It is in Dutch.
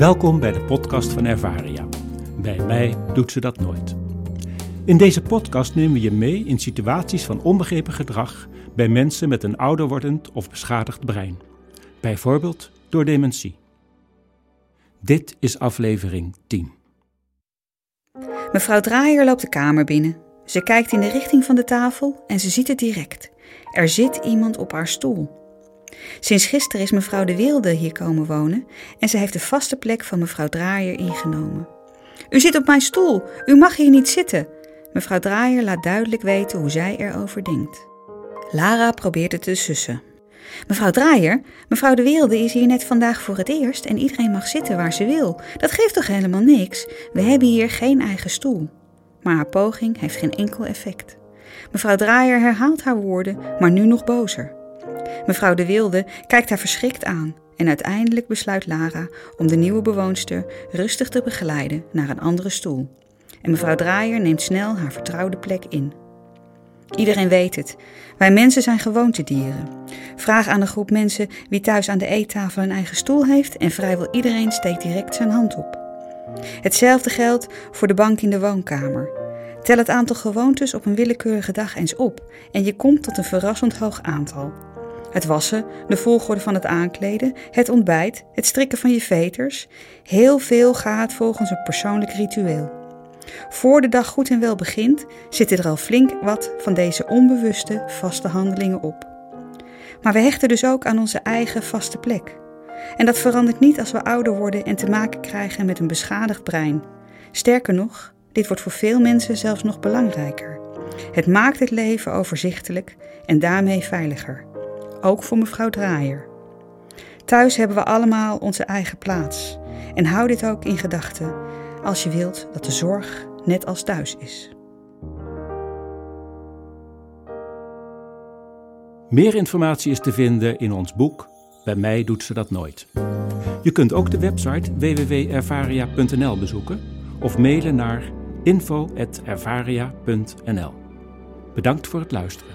Welkom bij de podcast van Ervaria. Bij mij doet ze dat nooit. In deze podcast nemen we je mee in situaties van onbegrepen gedrag bij mensen met een ouder wordend of beschadigd brein. Bijvoorbeeld door dementie. Dit is aflevering 10. Mevrouw Draaier loopt de kamer binnen. Ze kijkt in de richting van de tafel en ze ziet het direct. Er zit iemand op haar stoel. Sinds gisteren is mevrouw De Wilde hier komen wonen en ze heeft de vaste plek van mevrouw Draaier ingenomen. U zit op mijn stoel, u mag hier niet zitten. Mevrouw Draaier laat duidelijk weten hoe zij erover denkt. Lara probeert het te sussen. Mevrouw Draaier, mevrouw De Wilde is hier net vandaag voor het eerst en iedereen mag zitten waar ze wil. Dat geeft toch helemaal niks? We hebben hier geen eigen stoel. Maar haar poging heeft geen enkel effect. Mevrouw Draaier herhaalt haar woorden, maar nu nog bozer. Mevrouw De Wilde kijkt haar verschrikt aan en uiteindelijk besluit Lara om de nieuwe bewoonster rustig te begeleiden naar een andere stoel. En mevrouw Draaier neemt snel haar vertrouwde plek in. Iedereen weet het. Wij mensen zijn gewoontedieren. Vraag aan een groep mensen wie thuis aan de eettafel een eigen stoel heeft en vrijwel iedereen steekt direct zijn hand op. Hetzelfde geldt voor de bank in de woonkamer. Tel het aantal gewoontes op een willekeurige dag eens op en je komt tot een verrassend hoog aantal. Het wassen, de volgorde van het aankleden, het ontbijt, het strikken van je veters. Heel veel gaat volgens een persoonlijk ritueel. Voor de dag goed en wel begint, zitten er al flink wat van deze onbewuste vaste handelingen op. Maar we hechten dus ook aan onze eigen vaste plek. En dat verandert niet als we ouder worden en te maken krijgen met een beschadigd brein. Sterker nog, dit wordt voor veel mensen zelfs nog belangrijker. Het maakt het leven overzichtelijk en daarmee veiliger. Ook voor mevrouw Draaier. Thuis hebben we allemaal onze eigen plaats. En hou dit ook in gedachten als je wilt dat de zorg net als thuis is. Meer informatie is te vinden in ons boek Bij mij doet ze dat nooit. Je kunt ook de website www.ervaria.nl bezoeken of mailen naar info.ervaria.nl. Bedankt voor het luisteren.